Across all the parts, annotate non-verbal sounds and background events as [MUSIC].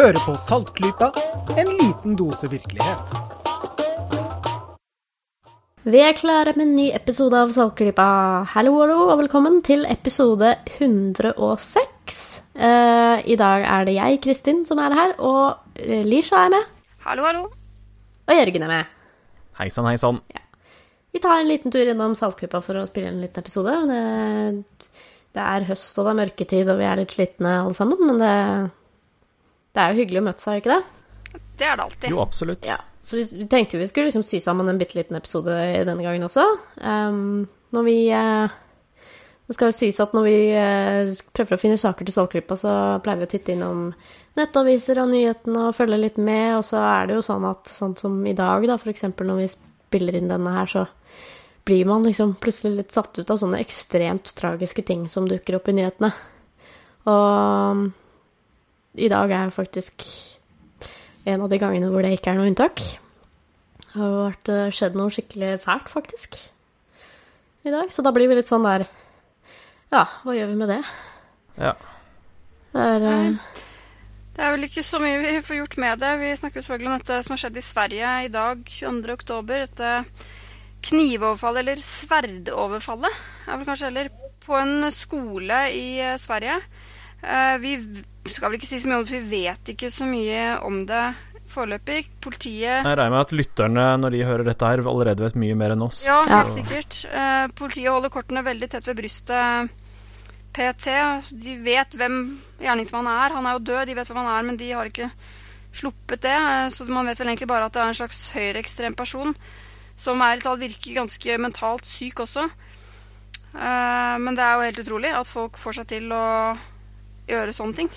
Hører på Saltklypa, en liten dose virkelighet. Vi er klare med en ny episode av Saltklypa. Hallo, hallo, og velkommen til episode 106. Uh, I dag er det jeg, Kristin, som er her, og eh, Lisha er med. Hallo, hallo. Og Jørgen er med. Hei sann, hei sann. Vi tar en liten tur innom Saltklypa for å spille en liten episode. Det, det er høst, og det er mørketid, og vi er litt slitne alle sammen, men det, det er jo hyggelig å møtes, er det ikke det? Det er det alltid. Jo, absolutt. Ja, så vi, vi tenkte vi skulle liksom sy sammen en bitte liten episode denne gangen også. Um, når vi eh, Det skal jo sies at når vi eh, prøver å finne saker til Saltklypa, så pleier vi å titte innom nettaviser og nyhetene og følge litt med, og så er det jo sånn at sånn som i dag, da, for eksempel når vi spiller inn denne her, så blir man liksom plutselig litt satt ut av sånne ekstremt tragiske ting som dukker opp i nyhetene. Og i dag er faktisk en av de gangene hvor det ikke er noe unntak. Det har vært, eh, skjedd noe skikkelig fælt, faktisk, i dag. Så da blir vi litt sånn der Ja, hva gjør vi med det? Ja. Det er uh... Det er vel ikke så mye vi får gjort med det. Vi snakker selvfølgelig om dette som har skjedd i Sverige i dag, 22. oktober. Dette knivoverfallet, eller sverdoverfallet, er vel kanskje heller, på en skole i eh, Sverige. Eh, Vi skal vel ikke si så mye om det, for vi vet ikke så mye om det foreløpig. Politiet Jeg regner med at lytterne, når de hører dette her, allerede vet mye mer enn oss. Ja, helt sikkert. Eh, politiet holder kortene veldig tett ved brystet PT. De vet hvem gjerningsmannen er. Han er jo død, de vet hvem han er, men de har ikke sluppet det. Eh, så man vet vel egentlig bare at det er en slags høyreekstrem person som er, virker ganske mentalt syk også. Eh, men det er jo helt utrolig at folk får seg til å gjøre sånne ting.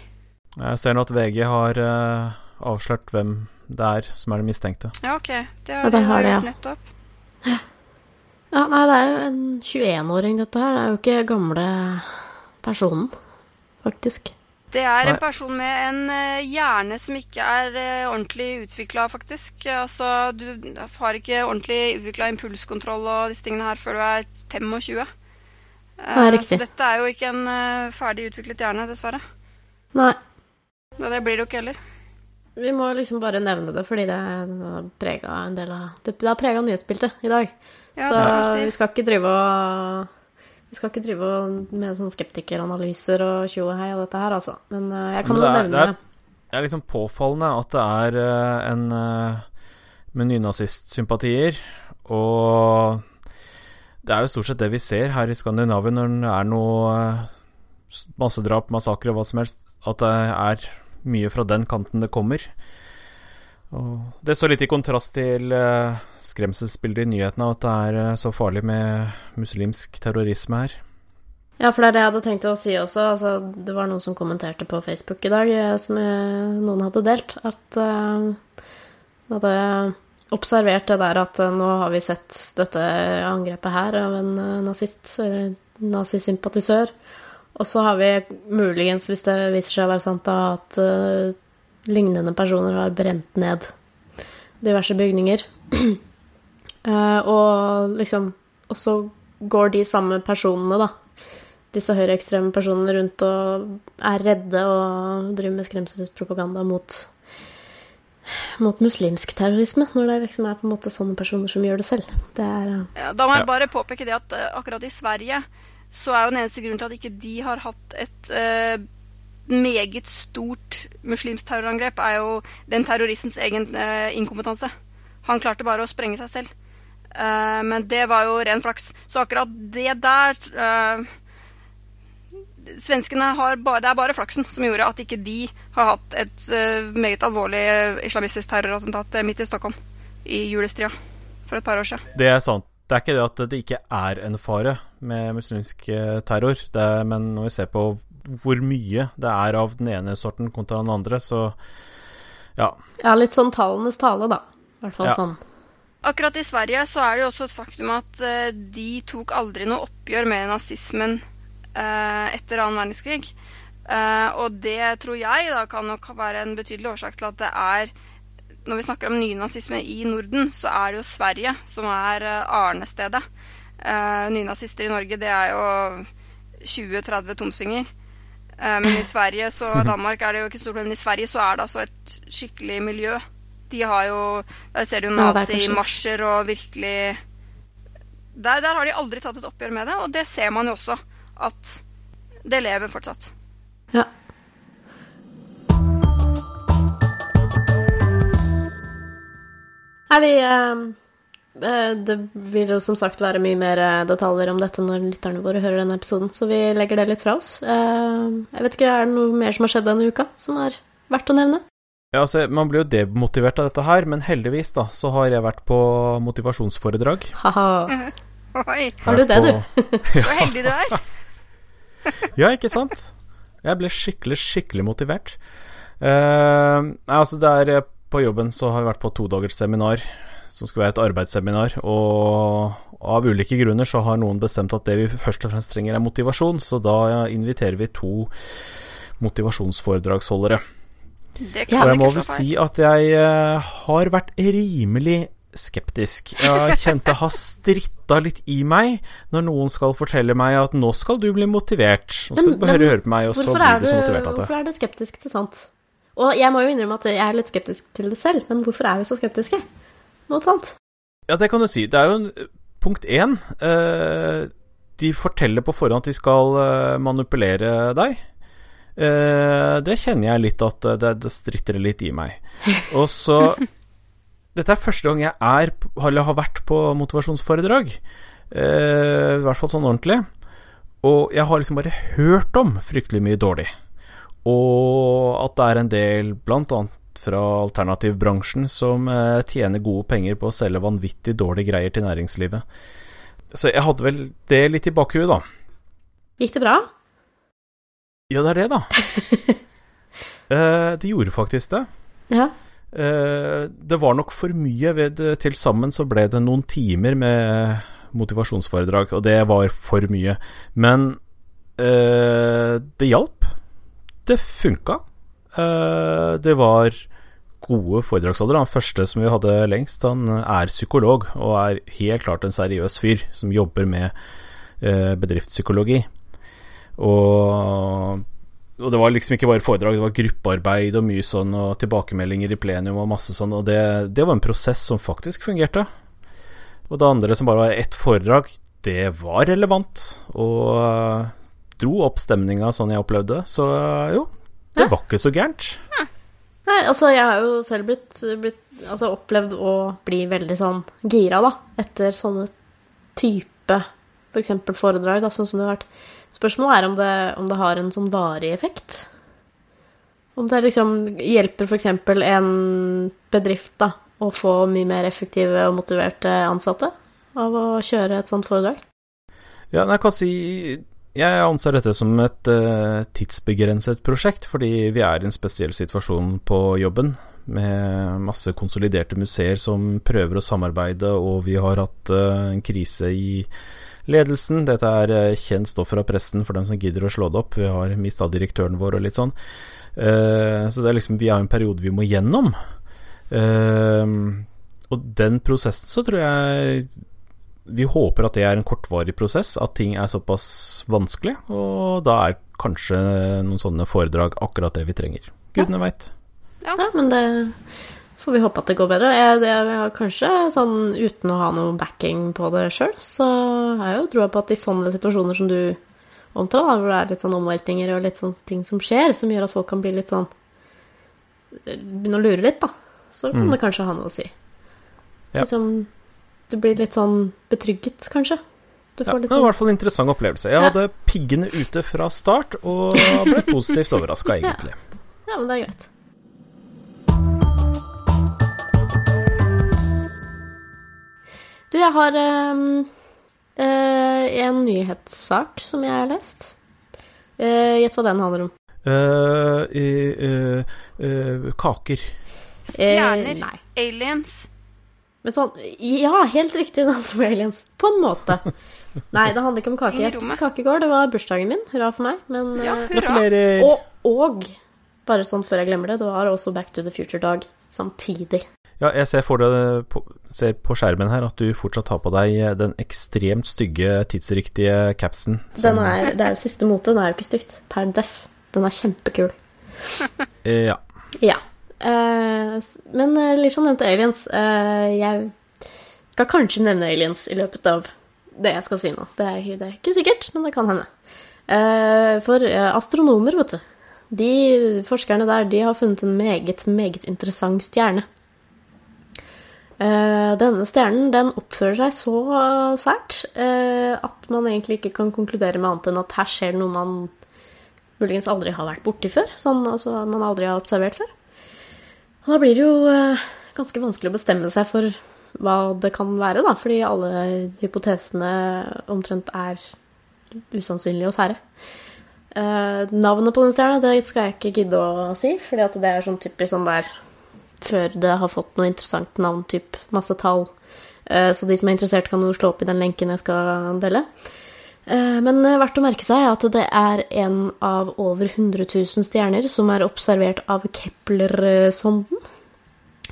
Jeg ser nå at VG har uh, avslørt hvem det er som er det mistenkte. Ja, OK. Det Ja, har det de har de, gjort ja. nettopp. Ja, nei, det er jo en 21-åring, dette her. Det er jo ikke gamle personen, faktisk. Det er en person med en eh, hjerne som ikke er eh, ordentlig utvikla, faktisk. Altså, du har ikke ordentlig utvikla impulskontroll og disse tingene her før du er 25. Det Nei, riktig. Så dette er jo ikke en ferdig utviklet hjerne, dessverre. Nei. Og det blir det jo ikke heller. Vi må liksom bare nevne det, fordi det har prega en del av Det har prega nyhetsbildet i dag. Ja, så vi skal ikke drive og Vi skal ikke drive med sånn skeptikeranalyser og tjo og hei og dette her, altså. Men eh, jeg kan Men jo det er- nevne det er- Det er liksom påfallende at det er eh, en eh, med nynazistsympatier, og det er jo stort sett det vi ser her i Skandinavia når det er noe massedrap, massakre og hva som helst, at det er mye fra den kanten det kommer. Og det står litt i kontrast til eh, skremselsbildet i nyhetene, at det er eh, så farlig med muslimsk terrorisme her. Ja, for det er det jeg hadde tenkt å si også. Altså, det var noen som kommenterte på Facebook i dag, eh, som noen hadde delt, at uh, hadde observert det der at uh, nå har vi sett dette angrepet her av en uh, nazist, eller nazisympatisør. Og så har vi muligens, hvis det viser seg å være sant, da, at uh, lignende personer har brent ned diverse bygninger. Uh, [CLEARS THROAT] og liksom Og så går de samme personene, da, disse høyreekstreme personene rundt og er redde og driver med skremselspropaganda mot mot muslimsk terrorisme, når det liksom er på en måte sånne personer som gjør det selv. Det er uh... Ja, da må jeg bare påpeke det at akkurat i Sverige så er jo den eneste grunnen til at ikke de har hatt et eh, meget stort muslimsk terrorangrep, er jo den terroristens egen eh, inkompetanse. Han klarte bare å sprenge seg selv. Eh, men det var jo ren flaks. Så akkurat det der eh, Svenskene har bare, Det er bare flaksen som gjorde at ikke de har hatt et eh, meget alvorlig eh, islamistisk terrorattentat midt i Stockholm i julestria for et par år siden. Det er sant. Det er ikke det at det ikke er en fare med muslimsk eh, terror, det er, men når vi ser på hvor mye det er av den ene sorten kontra den andre, så ja. ja, litt sånn tallenes tale, da. I hvert fall Ja. sånn. Akkurat i Sverige så er det jo også et faktum at eh, de tok aldri noe oppgjør med nazismen eh, etter annen verdenskrig. Eh, og det tror jeg da kan nok være en betydelig årsak til at det er Når vi snakker om nynazisme i Norden, så er det jo Sverige som er eh, arnestedet. Eh, nynazister i Norge, det er jo 20-30 tomsinger. Eh, Men i Sverige så [LAUGHS] Danmark er det jo ikke stort problem, i Sverige så er det altså et skikkelig miljø. De har jo Der ser du jo er nazimarsjer og virkelig der, der har de aldri tatt et oppgjør med det, og det ser man jo også. At det lever fortsatt. Ja. Nei, vi eh, eh, Det vil jo som sagt være mye mer eh, detaljer om dette når lytterne våre hører denne episoden, så vi legger det litt fra oss. Eh, Jeg vet ikke, Er det noe mer som har skjedd denne uka som er verdt å nevne? Ja, altså, Man blir jo demotivert av dette her, men heldigvis da, så har jeg vært på motivasjonsforedrag. Ha-ha. [LAUGHS] Oi, Har du det, du? Så [LAUGHS] heldig du er. [LAUGHS] Ja, ikke sant? Jeg ble skikkelig, skikkelig motivert. Uh, altså det er eh, På jobben så har vi vært på to dagers seminar, som skulle være et arbeidsseminar. Og av ulike grunner så har noen bestemt at det vi først og fremst trenger, er motivasjon. Så da inviterer vi to motivasjonsforedragsholdere. Det Og jeg må vel si at jeg eh, har vært rimelig skeptisk. Jeg kjente har stritta litt i meg når noen skal fortelle meg at nå skal du bli motivert. Nå skal Men- du bare høre på meg, og så blir er, du du, så motivert av det. hvorfor er du skeptisk til sånt? Og jeg må jo innrømme at jeg er litt skeptisk til det selv, men hvorfor er vi så skeptiske mot sånt? Ja, det kan du si. Det er jo en, punkt én. Eh, de forteller på forhånd at de skal eh, manipulere deg. Eh, det kjenner jeg litt at eh, det, det stritter litt i meg. [LAUGHS] Og så Dette er første gang jeg er, har vært på motivasjonsforedrag. Eh, I hvert fall sånn ordentlig. Og jeg har liksom bare hørt om fryktelig mye dårlig. Og at det er en del, blant annet fra alternativbransjen, som eh, tjener gode penger på å selge vanvittig dårlige greier til næringslivet. Så jeg hadde vel det litt i bakhuet, da. Gikk det bra? Ja, det er det, da. [LAUGHS] Eh, det gjorde faktisk det. Ja. Eh, det var nok for mye. Ved, til sammen så ble det noen timer med motivasjonsforedrag, og det var for mye. Men eh, det hjalp. Det funka. Eh, det var gode foredragsholdere. Han første som vi hadde lengst, han er psykolog, og er helt klart en seriøs fyr som jobber med eh, bedriftspsykologi. Og og det var liksom ikke bare foredrag, det var gruppearbeid og mye sånn, og tilbakemeldinger i plenum og masse sånn, og det, det var en prosess som faktisk fungerte. Og det andre som bare var ett foredrag, det var relevant, og dro opp stemninga sånn jeg opplevde. Så jo, det Ja. var ikke så gærent. Nei, altså, jeg har jo selv blitt, blitt altså, opplevd å bli veldig sånn gira, da, etter sånne type for eksempel foredrag, da, sånn som det har vært. Spørsmålet er om det, om det har en sånn varig effekt. Om det liksom hjelper for eksempel en bedrift da, å få mye mer effektive og motiverte ansatte av å kjøre et sånt foredrag. Ja, jeg kan si jeg anser dette som et uh, tidsbegrenset prosjekt, fordi vi er i en spesiell situasjon på jobben, med masse konsoliderte museer som prøver å samarbeide, og vi har hatt uh, en krise i ledelsen. Dette er eh, kjent stoff fra pressen for dem som gidder å slå det opp. Vi har mista direktøren vår og litt sånn. Uh, så det er liksom, vi har en periode vi må gjennom. Uh, og den prosessen så tror jeg vi håper at det er en kortvarig prosess, at ting er såpass vanskelig, og da er kanskje noen sånne foredrag akkurat det vi trenger. Gudene veit. Ja, men det får vi håpe at det går bedre. Jeg, det, jeg har kanskje sånn uten å ha noe backing på det sjøl, så har jeg jo troa på at i sånne situasjoner som du omtaler, hvor det er litt sånn omveltninger og litt sånn ting som skjer, som gjør at folk kan bli litt sånn Begynne å lure litt, da, så kan Mm. det kanskje ha noe å si. Ja. Liksom Du blir litt sånn betrygget, kanskje. Du Ja, får det litt var i sånn hvert fall en interessant opplevelse. Jeg Ja. hadde piggene ute fra start, og ble [LAUGHS] positivt overraska, egentlig. Ja, men det er greit. Du, jeg har um, uh, en nyhetssak som jeg har lest. Eh, Gjett hva den handler om. Uh, eh, eh, kaker. Stjerner. Nei. aliens. Men sånn Ja, helt riktig, det handler om aliens. På en måte. Nei, det handler ikke om kake. Jeg spiste kake i går. Det var bursdagen min. Hurra for meg. Men Ja, eh. Gratulerer! og, og bare sånn før jeg glemmer det, det var også Back to the Future-dag samtidig. Ja, jeg ser, for det på, ser på skjermen her at du fortsatt har på deg den ekstremt stygge, tidsriktige capsen. Den er, det er jo siste mote. Den er jo ikke stygt. Per def. Den er kjempekul. Eh, ja. Ja. Eh, men eh, Lisha nevnte aliens. Eh, jeg skal kanskje nevne aliens i løpet av det jeg skal si nå. Det er, det er ikke sikkert, men det kan hende. For astronomer, vet du, de forskerne der, de har funnet en meget, meget interessant stjerne. Denne stjernen den oppfører seg så sært at man egentlig ikke kan konkludere med annet enn at her skjer det noe man muligens aldri har vært borti før. Sånn altså man aldri har observert før. Og da blir det jo eh, ganske vanskelig å bestemme seg for hva det kan være, da, fordi alle hypotesene omtrent er usannsynlige og sære. Uh, navnet på den stjerna det skal jeg ikke gidde å si, at det er sånn typisk sånn der før det har fått noe interessant navn, typ masse tall. Uh, så de som er interessert, kan jo slå opp i den lenken jeg skal dele. Eh, Men eh, verdt å merke seg at det er en av over 100 000 stjerner som er observert av Kepler-sonden.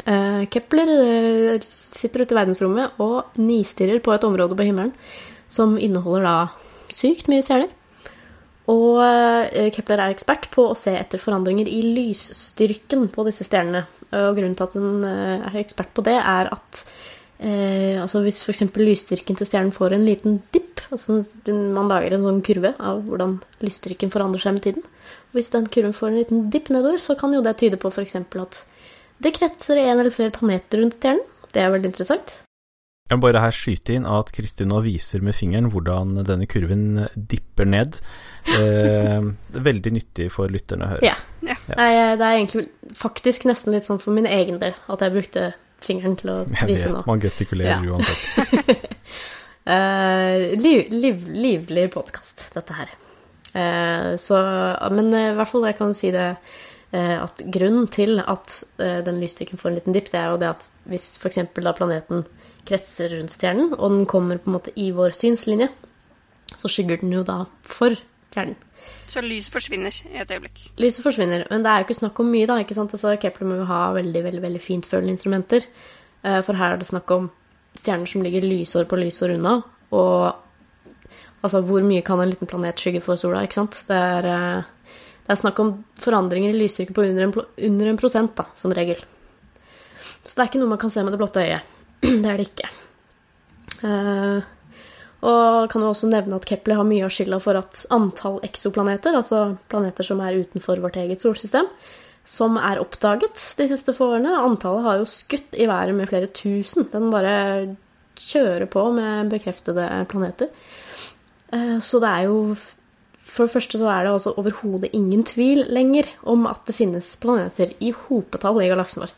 Eh, Kepler sitter ute i verdensrommet og nistirrer på et område på himmelen som inneholder da sykt mye stjerner. Og Kepler er ekspert på å se etter forandringer i lysstyrken på disse stjernene. Og grunnen til at eh, er ekspert på det, er at eh, altså hvis f.eks. lysstyrken til stjernen får en liten dipp altså Man lager en sånn kurve av hvordan lysstyrken forandrer seg med tiden. Hvis den kurven får en liten dipp nedover, så kan jo det tyde på f.eks. at det kretser en eller flere planeter rundt stjernen. Det er veldig interessant. Jeg må bare her skyte inn at Kristin nå viser med fingeren hvordan denne kurven dipper ned. Eh, det er veldig nyttig for lytterne å høre. Ja. Ja. Nei, det er egentlig faktisk nesten litt sånn for min egen del at jeg brukte fingeren til å vise nå. man gestikulerer Ja. uansett. uh, [LAUGHS] liv, liv, livlig podkast, dette her. Uh, så, men eh, i hvert fall jeg kan jo si det at grunnen til at den lysstyrken får en liten dipp, det er jo det at hvis f.eks. da planeten kretser rundt stjernen, og den kommer på en måte i vår synslinje, så skygger den jo da for stjernen. Så lyset forsvinner i et øyeblikk. Lyset forsvinner, men det er jo ikke snakk om mye, da. ikke sant? Altså, Kepler må jo ha veldig veldig, veldig fintfølende instrumenter. eh, For her er det snakk om stjerner som ligger lysår på lysår unna. Og altså, hvor mye kan en liten planet skygge for sola? ikke sant? Det er, eh, det er snakk om forandringer i lysstyrke på under en, under en prosent, da, som regel. Så det er ikke noe man kan se med det blotte øyet. [CLEARS THROAT] Det er det ikke. Eh, og kan jo også nevne at Kepler har mye av skylda for at antall eksoplaneter, altså planeter som er utenfor vårt eget solsystem, som er oppdaget de siste få årene, antallet har jo skutt i været med flere tusen. Den bare kjører på med bekreftede planeter. Eh, Så det er jo For det første så er det altså overhodet ingen tvil lenger om at det finnes planeter i hopetall i galaksen vår.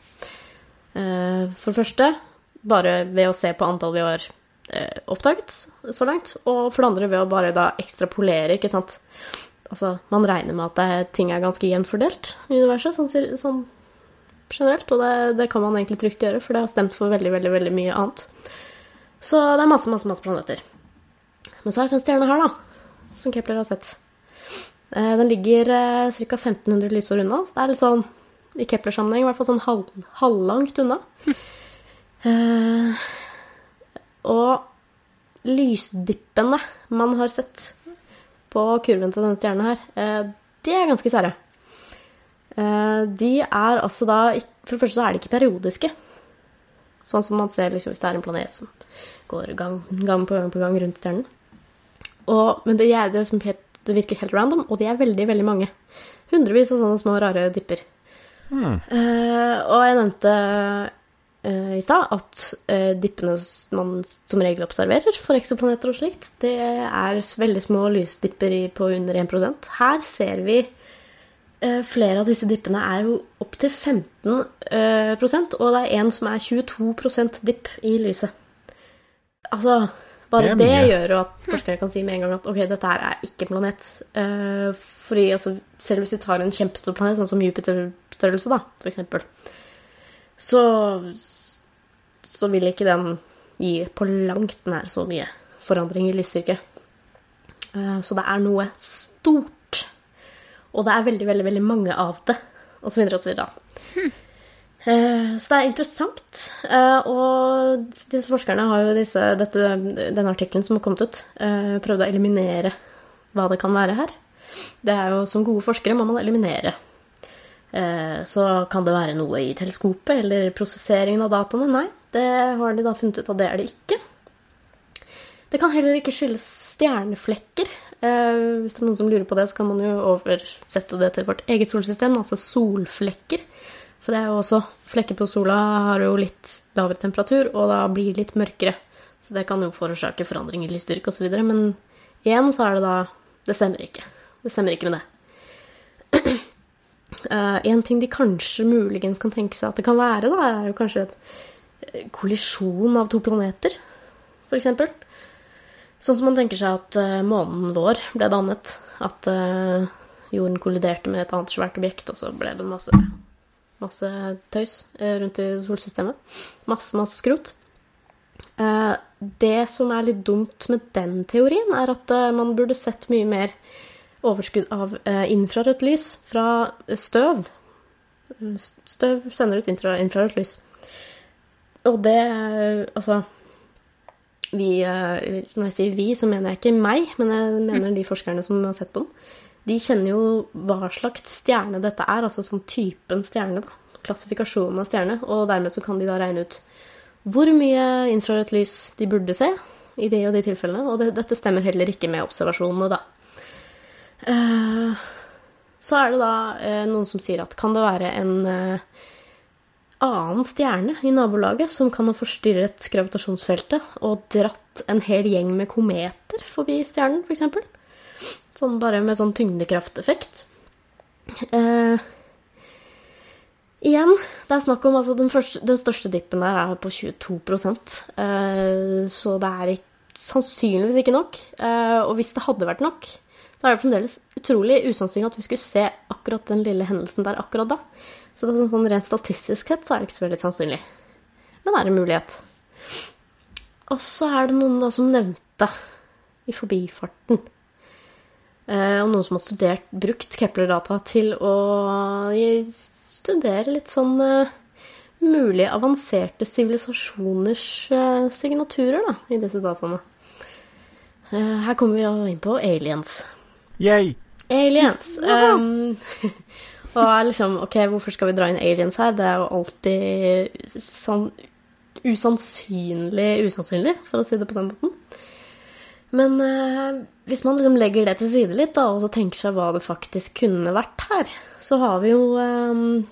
Eh, For det første bare ved å se på antall vi har oppdaget så langt, og for det andre ved å bare da ekstrapolere, ikke sant. Altså, man regner med at det, er- ting er ganske jevnt i universet, sånn, sånn generelt, og det, det kan man egentlig trygt gjøre, for det har stemt for veldig, veldig, veldig mye annet. Så det er masse, masse, masse planeter. Men så er det den stjerne her, da, som Kepler har sett. Eh, Den ligger eh, ca. 1500 lysår unna. så Det er litt sånn, i Kepler-sammenheng, i hvert fall sånn halv, halvlangt unna. Eh, og lysdippene man har sett på kurven til denne stjerna her, eh, de er ganske sære. Eh, de er altså da For det første så er de ikke periodiske. Sånn som man ser liksom, hvis det er en planet som går gang, gang på gang på gang rundt stjernen. Og, men det, er det, som helt, det virker helt random, og de er veldig, veldig mange. Hundrevis av sånne små, rare dipper. Mm. Uh, og jeg nevnte i stad at eh, dippene man som regel observerer for eksoplaneter og slikt, det er veldig små lysdipper på under 1% Her ser vi eh, flere av disse dippene er jo opptil 15 eh, og det er en som er 22% dipp i lyset. Altså bare Det det, gjør jo at forskere kan si med en gang at ok, dette her er ikke en planet. Eh, fordi altså, selv hvis vi tar en kjempestor planet, sånn som Jupiter-størrelse, da, for eksempel, så, så vil ikke den gi på langt nær så mye forandring i lysstyrke. Eh, så det er noe stort. Og det er veldig, veldig, veldig mange av det, og så videre og så det er interessant. Eh, Og disse forskerne har jo disse, dette, denne artikkelen som har kommet ut, prøvd å eliminere hva det kan være her. Det er jo som gode forskere må man eliminere. Eh, så kan det være noe i teleskopet eller prosesseringen av dataene? Nei, det har de da funnet ut at det er det ikke. Det kan heller ikke skyldes stjerneflekker. Eh, hvis det er noen som lurer på det, så kan man jo oversette det til vårt eget solsystem, altså solflekker. For det er jo også Flekker på sola har jo litt lavere temperatur, og da blir det litt mørkere. Så det kan jo forårsake forandring i lysstyrke osv. Men igjen så er det da Det stemmer ikke. Det stemmer ikke med det. Uh, en ting de kanskje muligens kan tenke seg at det kan være, da, er jo kanskje en kollisjon av to planeter, f.eks. Sånn som man tenker seg at uh, månen vår ble dannet. At jorden kolliderte med et annet svært objekt, og så ble det masse, masse tøys rundt i solsystemet. Masse, masse skrot. det som er litt dumt med den teorien, er at man burde sett mye mer overskudd av eh, infrarødt lys fra støv. Støv sender ut infra, infrarødt lys. Og det Altså vi, eh, Når jeg sier vi, så mener jeg ikke meg, men jeg mener de forskerne som har sett på den. De kjenner jo hva slags stjerne dette er, altså sånn typen stjerne. da, Klassifikasjonen av stjerne. Og dermed så kan de da regne ut hvor mye infrarødt lys de burde se i de og de tilfellene. Og det, dette stemmer heller ikke med observasjonene, da. Eh, så er det da eh, noen som sier at kan det være en eh, annen stjerne i nabolaget som kan ha forstyrret gravitasjonsfeltet og dratt en hel gjeng med kometer forbi stjernen, f.eks. For sånn bare med sånn tyngdekrafteffekt. Uh, igjen, det er snakk om altså den, første, den største dippen der er på 22 uh, så det er sannsynligvis ikke nok. Og hvis det hadde vært nok, så er det fremdeles utrolig usannsynlig at vi skulle se akkurat den lille hendelsen der akkurat da. Så det er sånn, rent statistisk sett så er det ikke så veldig sannsynlig. Men det er en mulighet. Og så er det noen da som nevnte i forbifarten eh, og noen som har studert, brukt Kepler-data til å studere litt sånn eh, mulige avanserte sivilisasjoners eh, signaturer da, i disse dataene. Eh, her kommer vi inn på aliens. Yay! Aliens. [LAUGHS] Um, [LAUGHS] og liksom Ok, hvorfor skal vi dra inn aliens her? Det er jo alltid sånn usannsynlig usannsynlig, for å si det på den måten. Men uh, hvis man liksom legger det til side litt, da, og så tenker seg hva det faktisk kunne vært her, så har vi jo um,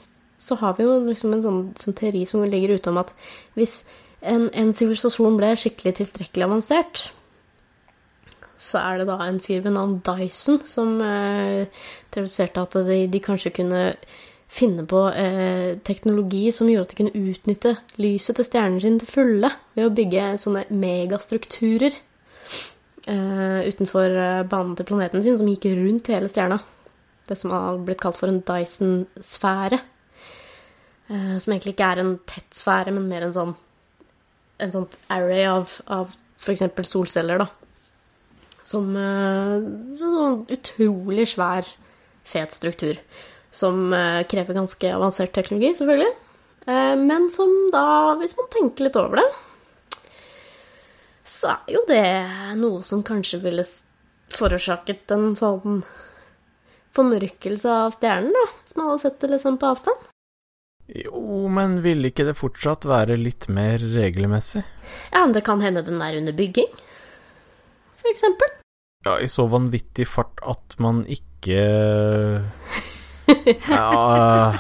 så har vi jo liksom en sånn, sånn teori som ligger ute om at hvis en sivilisasjon ble skikkelig tilstrekkelig avansert, så er det da en fyr ved navn Dyson som eh, teoriserte at de, de, kanskje kunne finne på eh, teknologi som gjorde at de kunne utnytte lyset til stjernen sin til fulle ved å bygge sånne megastrukturer eh, utenfor eh, banen til planeten sin, som gikk rundt hele stjerna. Det som har blitt kalt for en Dyson-sfære. Eh, som egentlig ikke er en tett sfære, men mer en sånn en sånt array av, av f.eks. solceller, da som en sånn utrolig svær, fet struktur. Som eh, krever ganske avansert teknologi, selvfølgelig. Eh, men som da, hvis man tenker litt over det, så er jo det noe som kanskje ville forårsaket en sånn formørkelse av stjernen, da, hvis man hadde sett det liksom på avstand. Jo, men ville ikke det fortsatt være litt mer regelmessig? Ja, men det kan hende den er under bygging eksempel. Ja, i så vanvittig fart at man ikke [LAUGHS] Ja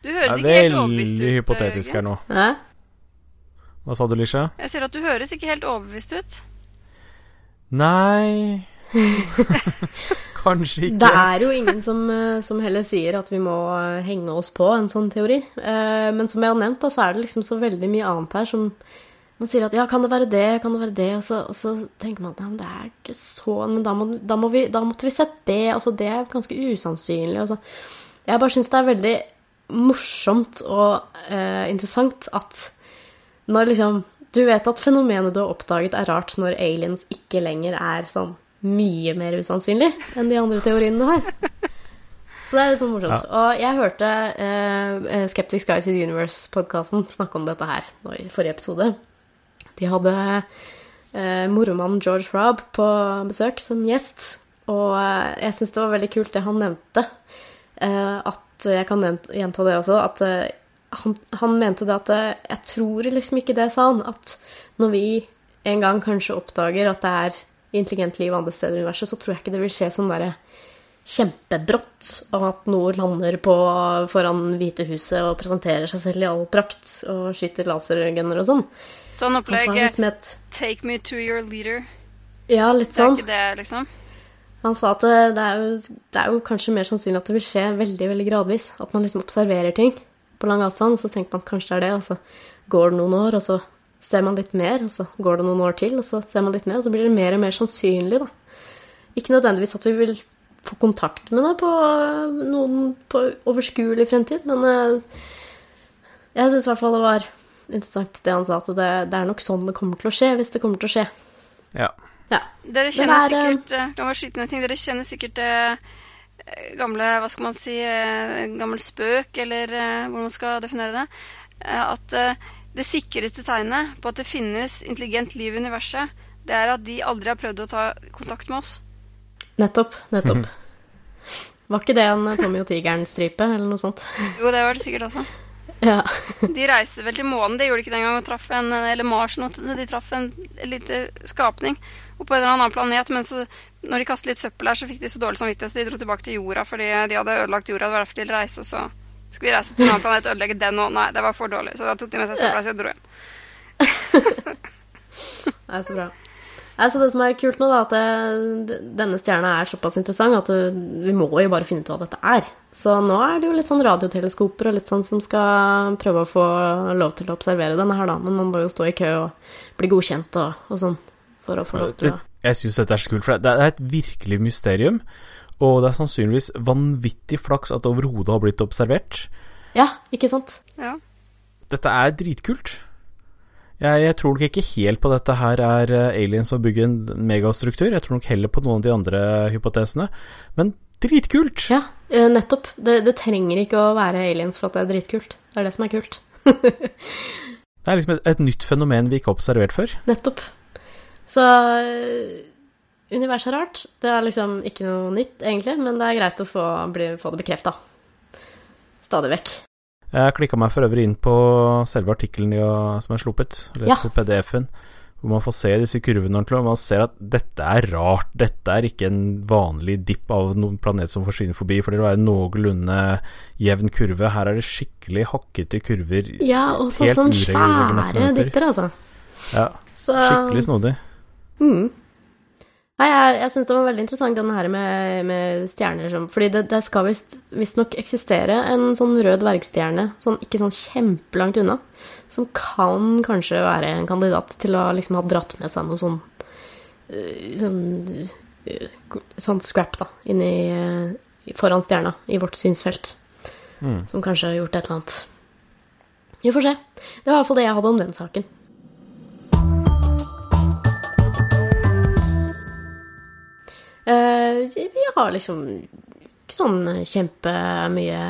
Du høres ikke helt overbevist ut. Veldig hypotetisk her nå. Hæ? Hva sa du, Lisha? Jeg ser at du høres ikke helt overbevist ut. Nei [LAUGHS] Kanskje ikke. Det er jo ingen som, eh, som, heller sier at vi må eh, henge oss på en sånn teori. Eh, men som jeg har nevnt, så er det liksom så veldig mye annet her som man sier at ja, kan det være det, kan det være det, og så, og så tenker man at ja, men det er ikke sånn, men da, må, da, må vi, da måtte vi sett det, og så det er ganske usannsynlig. Og så. Jeg bare syns det er veldig morsomt og eh, interessant at når liksom Du vet at fenomenet du har oppdaget, er rart når aliens ikke lenger er sånn mye mer usannsynlig enn de andre teoriene du har. Så det er litt sånn morsomt. Ja. Og jeg hørte eh, Skeptics Guys in the Universe-podkasten snakke om dette her nå i forrige episode. De hadde eh, moromannen George Robb på besøk som gjest. Og eh, jeg syns det var veldig kult det han nevnte. Eh, at jeg kan gjenta det også, at eh, han, han, mente det at Jeg tror liksom ikke det, sa han. At når vi en gang kanskje oppdager at det er intelligent liv andre steder i universet, så tror jeg ikke det vil skje sånn derre kjempebrått, og at noe lander på foran Hvitehuset og presenterer seg selv i all prakt og skyter lasergunner og sånn. Sånn opplegg et, Take me to your leader. Ja, litt sånn. Det er ikke det, liksom? Han sa at det er, jo, det er jo kanskje mer sannsynlig at det vil skje veldig veldig gradvis. At man liksom observerer ting på lang avstand, så tenker man kanskje det er det, og så går det noen år, og så ser man litt mer, og så går det noen år til, og så ser man litt mer, og så blir det mer og mer sannsynlig, da. Ikke nødvendigvis at vi vil få kontakt med det på noen på overskuelig fremtid, men uh, jeg syns i hvert fall det var interessant det han sa, at det, det, er nok sånn det kommer til å skje, hvis det kommer til å skje. Ja. ja. Dere kjenner er, eh, sikkert La meg skyte ned ting. Dere kjenner sikkert uh, gamle Hva skal man si Gammel spøk, eller hvordan man skal definere det. At det sikreste tegnet på at det finnes intelligent liv i universet, det er at de aldri har prøvd å ta kontakt med oss. Nettopp. Nettopp. Var ikke det en Tommy og tigeren-stripe, eller noe sånt? Jo, det var det sikkert også. Ja. de reiste vel til månen, det gjorde de ikke den gangen, traff en, eller Mars noe, de traff en liten skapning på en eller annen planet. Men så, når de kastet litt søppel her, så fikk de så dårlig samvittighet, så de dro tilbake til jorda fordi de hadde ødelagt jorda. Det var derfor de ville reise, og så skulle vi reise til en annen planet og ødelegge den òg. Nei, det var for dårlig, så da tok de med seg søpla si og dro hjem. [LAUGHS] det er så bra. Altså det som er kult nå, da, at det, denne stjerna er såpass interessant at det, vi må jo bare finne ut hva dette er. Så nå er det jo litt sånn radioteleskoper og litt sånn som skal prøve å få lov til å observere denne her, da. Men man må jo stå i kø og bli godkjent og, og sånn for å få lov til å Jeg syns dette er så kult, for det er et virkelig mysterium. Og det er sannsynligvis vanvittig flaks at det overhodet har blitt observert. Ja, ikke sant? Ja. Dette er dritkult. Jeg, jeg, tror nok ikke helt på dette her er eh, aliens som bygger en megastruktur. Jeg tror nok heller på noen av de andre hypotesene. Men dritkult! Ja, eh, nettopp. Det, det trenger ikke å være aliens for at det er dritkult. Det er det som er kult. [LAUGHS] det er liksom et, et, nytt fenomen vi ikke har observert før. Nettopp. Så eh, universet er rart. Det er liksom ikke noe nytt, egentlig, men det er greit å få, bli, få det bekrefta. Stadig vekk. Jeg klikka meg for øvrig inn på selve artikkelen som er sluppet. Lest ja. på PDF-en, hvor man får se disse kurvene ordentlig. Og man ser at dette er rart. Dette er ikke en vanlig dipp av noen planet som forsvinner forbi, for det vil være noenlunde jevn kurve. Her er det skikkelig hakkete kurver. Ja, og så sånn svære dipper, altså. Ja, så, skikkelig snodig. Mm. Nei, jeg, jeg syns det var veldig interessant, denne her med, med stjerner som Fordi det, det skal visstnok eksistere en sånn rød dvergstjerne, sånn, ikke sånn kjempelangt unna, som kan kanskje være en kandidat til å liksom ha dratt med seg noe sånn øh, Sånn, øh, sånn scrap, da, inni foran stjerna i vårt synsfelt. Mm. Som kanskje har gjort et eller annet. Vi får se. Det var i hvert fall det jeg hadde om den saken. Vi har liksom ikke sånn kjempemye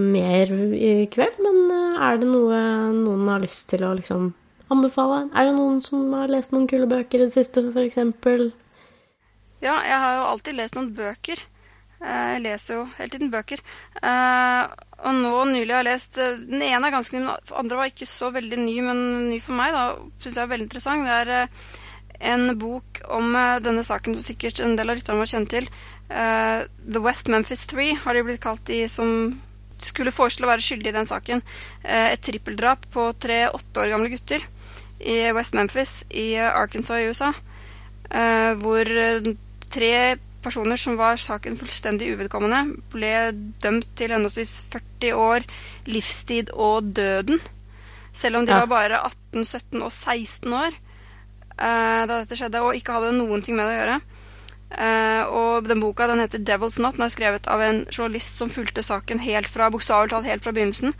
mer i kveld, men eh, er det noe noen har lyst til å liksom anbefale? Er det noen som har lest noen kule bøker i det siste, f.eks.? Ja, jeg har jo alltid lest noen bøker. Eh, jeg leser jo hele tiden bøker. Og nå nylig har jeg lest Den ene er ganske ny, den andre var ikke så veldig ny, men ny for meg. da, Syns jeg er veldig interessant. Det er en bok om uh, denne saken som sikkert en del av lytterne var kjent til. Uh, The West Memphis Three har de blitt kalt de som skulle foreslå å være skyldige i den saken. Uh, et trippeldrap på tre åtte år gamle gutter i West Memphis i Arkansas i USA. hvor tre personer som var saken fullstendig uvedkommende, ble dømt til henholdsvis 40 år, livstid og døden. Selv om de ja. var bare 18, 17 og 16 år. Eh, da dette skjedde, og ikke hadde noen ting med det å gjøre. Uh, og den boka den heter 'Devil's Not'. Den er skrevet av en journalist som fulgte saken helt fra bokstavelig talt helt fra begynnelsen.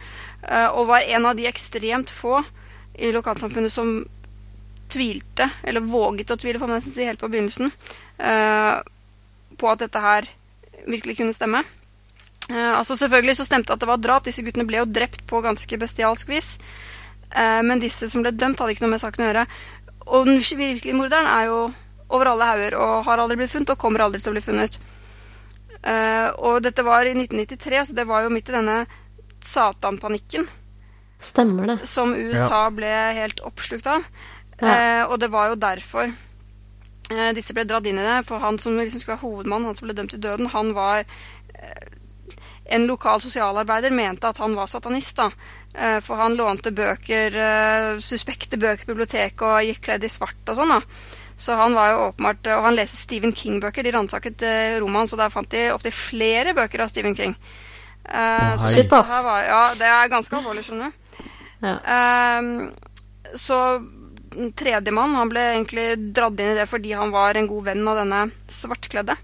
Uh, og var en av de ekstremt få i lokalsamfunnet som tvilte, eller våget å tvile, får man nesten si, helt på begynnelsen, på at dette her virkelig kunne stemme. altså Selvfølgelig så stemte at det var drap. Disse guttene ble jo drept på ganske bestialsk vis. men disse som ble dømt, hadde ikke noe med saken å gjøre. Og den virkelige morderen er jo over alle hauger og har aldri blitt funnet og kommer aldri til å bli funnet. Uh, og dette var i 1993, så det var jo midt i denne satanpanikken Stemmer det. som USA ble helt oppslukt av. Ja. Uh, og det var jo derfor uh, disse ble dratt inn i det. For han som liksom skulle være hovedmann, han som ble dømt til døden, han var En lokal sosialarbeider mente at han var satanist. da. Eh, for han lånte bøker, eh, suspekte bøker på biblioteket og gikk kledd i svart og sånn. da. Så han var jo åpenbart, Og han leste Stephen King-bøker. De ransaket eh, rommet hans, og der fant de opptil flere bøker av Stephen King. Uh, så. Shit, ass. det var, ja, det er ganske alvorlig, skjønner du. Ja. Uh, så tredjemann han ble egentlig dratt inn i det fordi han var en god venn av denne svartkledde.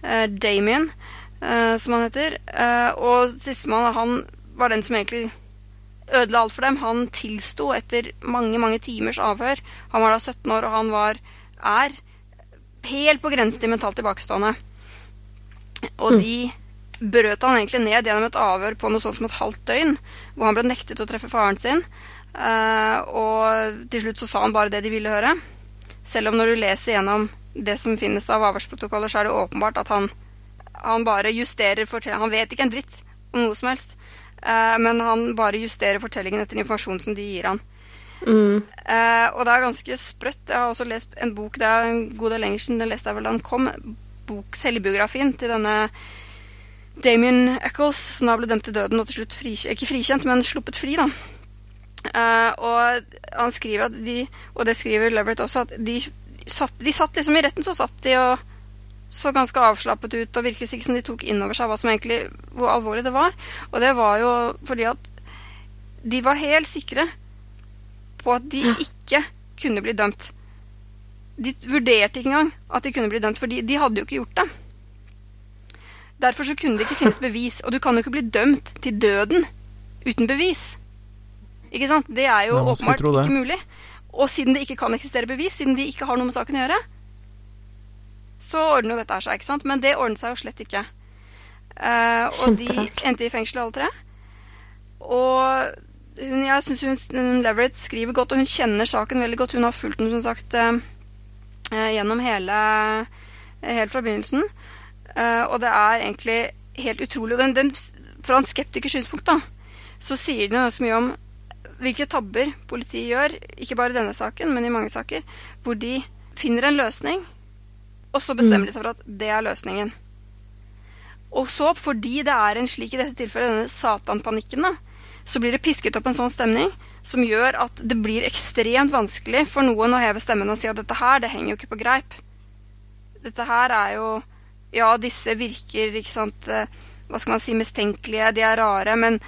Uh, Damien, eh, som han heter. Eh, og sistemann han var den som egentlig ødela alt for dem. Han tilsto etter mange mange timers avhør. Han var da 17 år, og han var er helt på grensen til mentalt tilbakestående. Og de brøt han egentlig ned gjennom et avhør på noe sånt som et halvt døgn, hvor han ble nektet å treffe faren sin. Eh, og til slutt så sa han bare det de ville høre. Selv om når du leser gjennom det som finnes av avhørsprotokoller, så er det åpenbart at han, han bare justerer fortellingen. Han vet ikke en dritt om noe som helst, uh, men han bare justerer fortellingen etter informasjonen som de gir han. Mm. Uh, og det er ganske sprøtt. Jeg har også lest en bok det er en god del lenger siden den leste jeg vel da den kom. Bok, selvbiografien til denne Damien Eccles, som da ble dømt til døden og til slutt fri, ikke frikjent, men sluppet fri. da. Uh, og han skriver at de, og det skriver Leverett også, at de satt, de satt liksom i retten, så satt de og så ganske avslappet ut og virket ikke som de tok inn over seg hva som egentlig, hvor alvorlig det var. Og det var jo fordi at de var helt sikre på at de ikke kunne bli dømt. De vurderte ikke engang at de kunne bli dømt, fordi de hadde jo ikke gjort det. Derfor så kunne det ikke finnes [LAUGHS] bevis, og du kan jo ikke bli dømt til døden uten bevis. Ikke sant? Det er jo åpenbart ikke mulig. Og siden det ikke kan eksistere bevis, siden de ikke har noe med saken å gjøre, så ordner jo dette seg, ikke sant? Men det ordnet seg jo slett ikke. Uh, og de endte i fengsel alle tre. Og hun, jeg syns hun, hun Leverett skriver godt, og hun kjenner saken veldig godt. Hun har fulgt den som sagt eh, gjennom hele Helt fra begynnelsen. Uh, og det er egentlig helt utrolig. Og den, den, fra en skeptikers synspunkt da, så sier den ganske mye om hvilke tabber politiet gjør, ikke bare i denne saken, men i mange saker, hvor de finner en løsning, og så bestemmer de seg for at det er løsningen. Og så, fordi det er en slik i dette tilfellet, denne satanpanikken, da, så blir det pisket opp en sånn stemning som gjør at det blir ekstremt vanskelig for noen å heve stemmen og si at dette her, det henger jo ikke på greip. Dette her er jo Ja, disse virker, ikke sant eh, Hva skal man si, mistenkelige, de er rare, men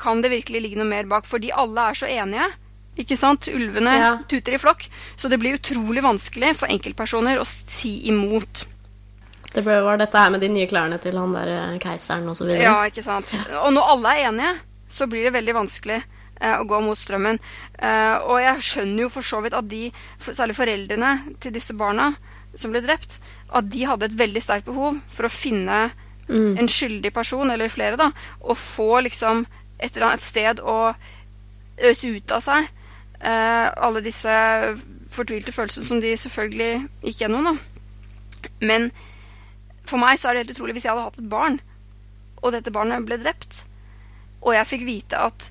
kan det virkelig ligge noe mer bak? Fordi alle er så enige. Ikke sant? Ulvene Ja. tuter i flokk. Så det blir utrolig vanskelig for enkeltpersoner å si imot. Det var dette her med de nye klærne til han der eh, keiseren videre. Ja, ikke sant. Og når alle er enige, så blir det veldig vanskelig eh, å gå mot strømmen. Eh, og jeg skjønner jo for så vidt at de, særlig foreldrene til disse barna som ble drept, at de hadde et veldig sterkt behov for å finne Mm. en skyldig person, eller flere, da, og få liksom et, eller annet, et sted å øse ut av seg alle disse fortvilte følelsene som de selvfølgelig gikk gjennom. da. Men for meg så er det helt utrolig hvis jeg hadde hatt et barn, og dette barnet ble drept, og jeg fikk vite at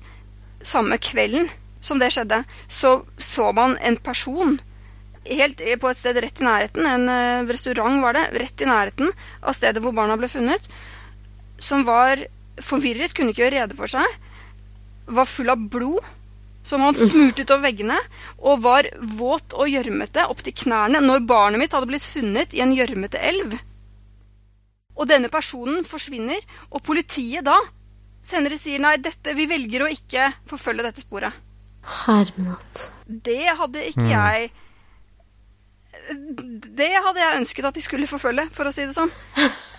samme kvelden som det skjedde, så så man en person helt på et sted rett i nærheten, en eh, restaurant var det, rett i nærheten av stedet hvor barna ble funnet, som var forvirret, kunne ikke gjøre rede for seg, var full av blod, som han smurte utover veggene, og var våt og gjørmete opp til knærne når barnet mitt hadde blitt funnet i en gjørmete elv. Og denne personen forsvinner, og politiet da senere sier nei, dette, vi velger å ikke forfølge dette sporet. Hermenatt. Det hadde ikke jeg Det hadde jeg ønsket at de skulle forfølge, for å si det sånn.